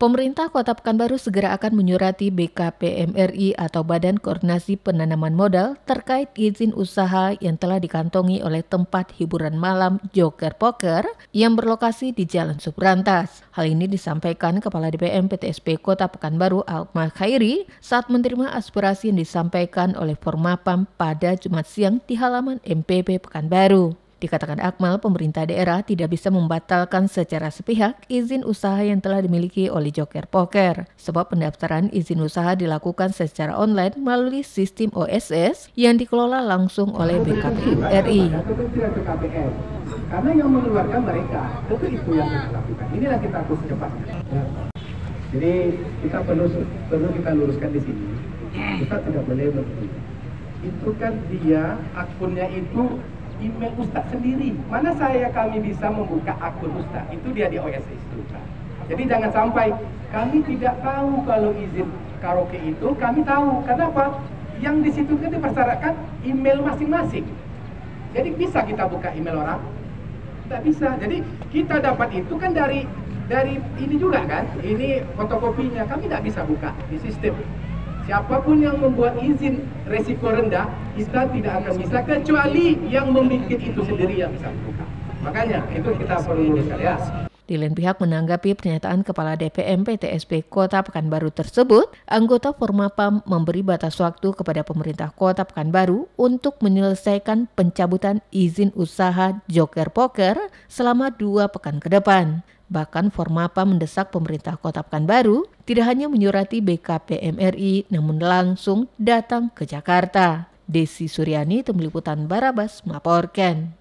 Pemerintah Kota Pekanbaru segera akan menyurati BKPMRI atau Badan Koordinasi Penanaman Modal terkait izin usaha yang telah dikantongi oleh tempat hiburan malam Joker Poker yang berlokasi di Jalan Subrantas. Hal ini disampaikan Kepala DPM PTSP Kota Pekanbaru Alma Khairi saat menerima aspirasi yang disampaikan oleh Formapam pada Jumat siang di halaman MPP Pekanbaru. Dikatakan Akmal, pemerintah daerah tidak bisa membatalkan secara sepihak izin usaha yang telah dimiliki oleh Joker Poker, sebab pendaftaran izin usaha dilakukan secara online melalui sistem OSS yang dikelola langsung oleh BKP RI. Karena yang mengeluarkan mereka, tentu itu yang kita lakukan. Inilah kita harus cepatnya. Jadi kita perlu perlu kita luruskan di sini. Kita tidak boleh begitu. Itu kan dia akunnya itu email Ustaz sendiri. Mana saya kami bisa membuka akun Ustaz? Itu dia di OSS itu. Jadi jangan sampai kami tidak tahu kalau izin karaoke itu kami tahu. Kenapa? Yang di situ kan dipersyaratkan email masing-masing. Jadi bisa kita buka email orang? Tidak bisa. Jadi kita dapat itu kan dari dari ini juga kan. Ini fotokopinya kami tidak bisa buka di sistem. Siapa pun yang membuat izin resiko rendah, kita tidak akan bisa kecuali yang memiliki itu sendiri yang bisa buka. Makanya itu kita perlu luruskan ya. Di lain pihak menanggapi pernyataan Kepala DPM PTSP Kota Pekanbaru tersebut, anggota Formapam memberi batas waktu kepada pemerintah Kota Pekanbaru untuk menyelesaikan pencabutan izin usaha Joker Poker selama dua pekan ke depan. Bahkan Formapa mendesak pemerintah Kota Pekanbaru tidak hanya menyurati BKPMRI namun langsung datang ke Jakarta. Desi Suryani, Tim Liputan Barabas, melaporkan.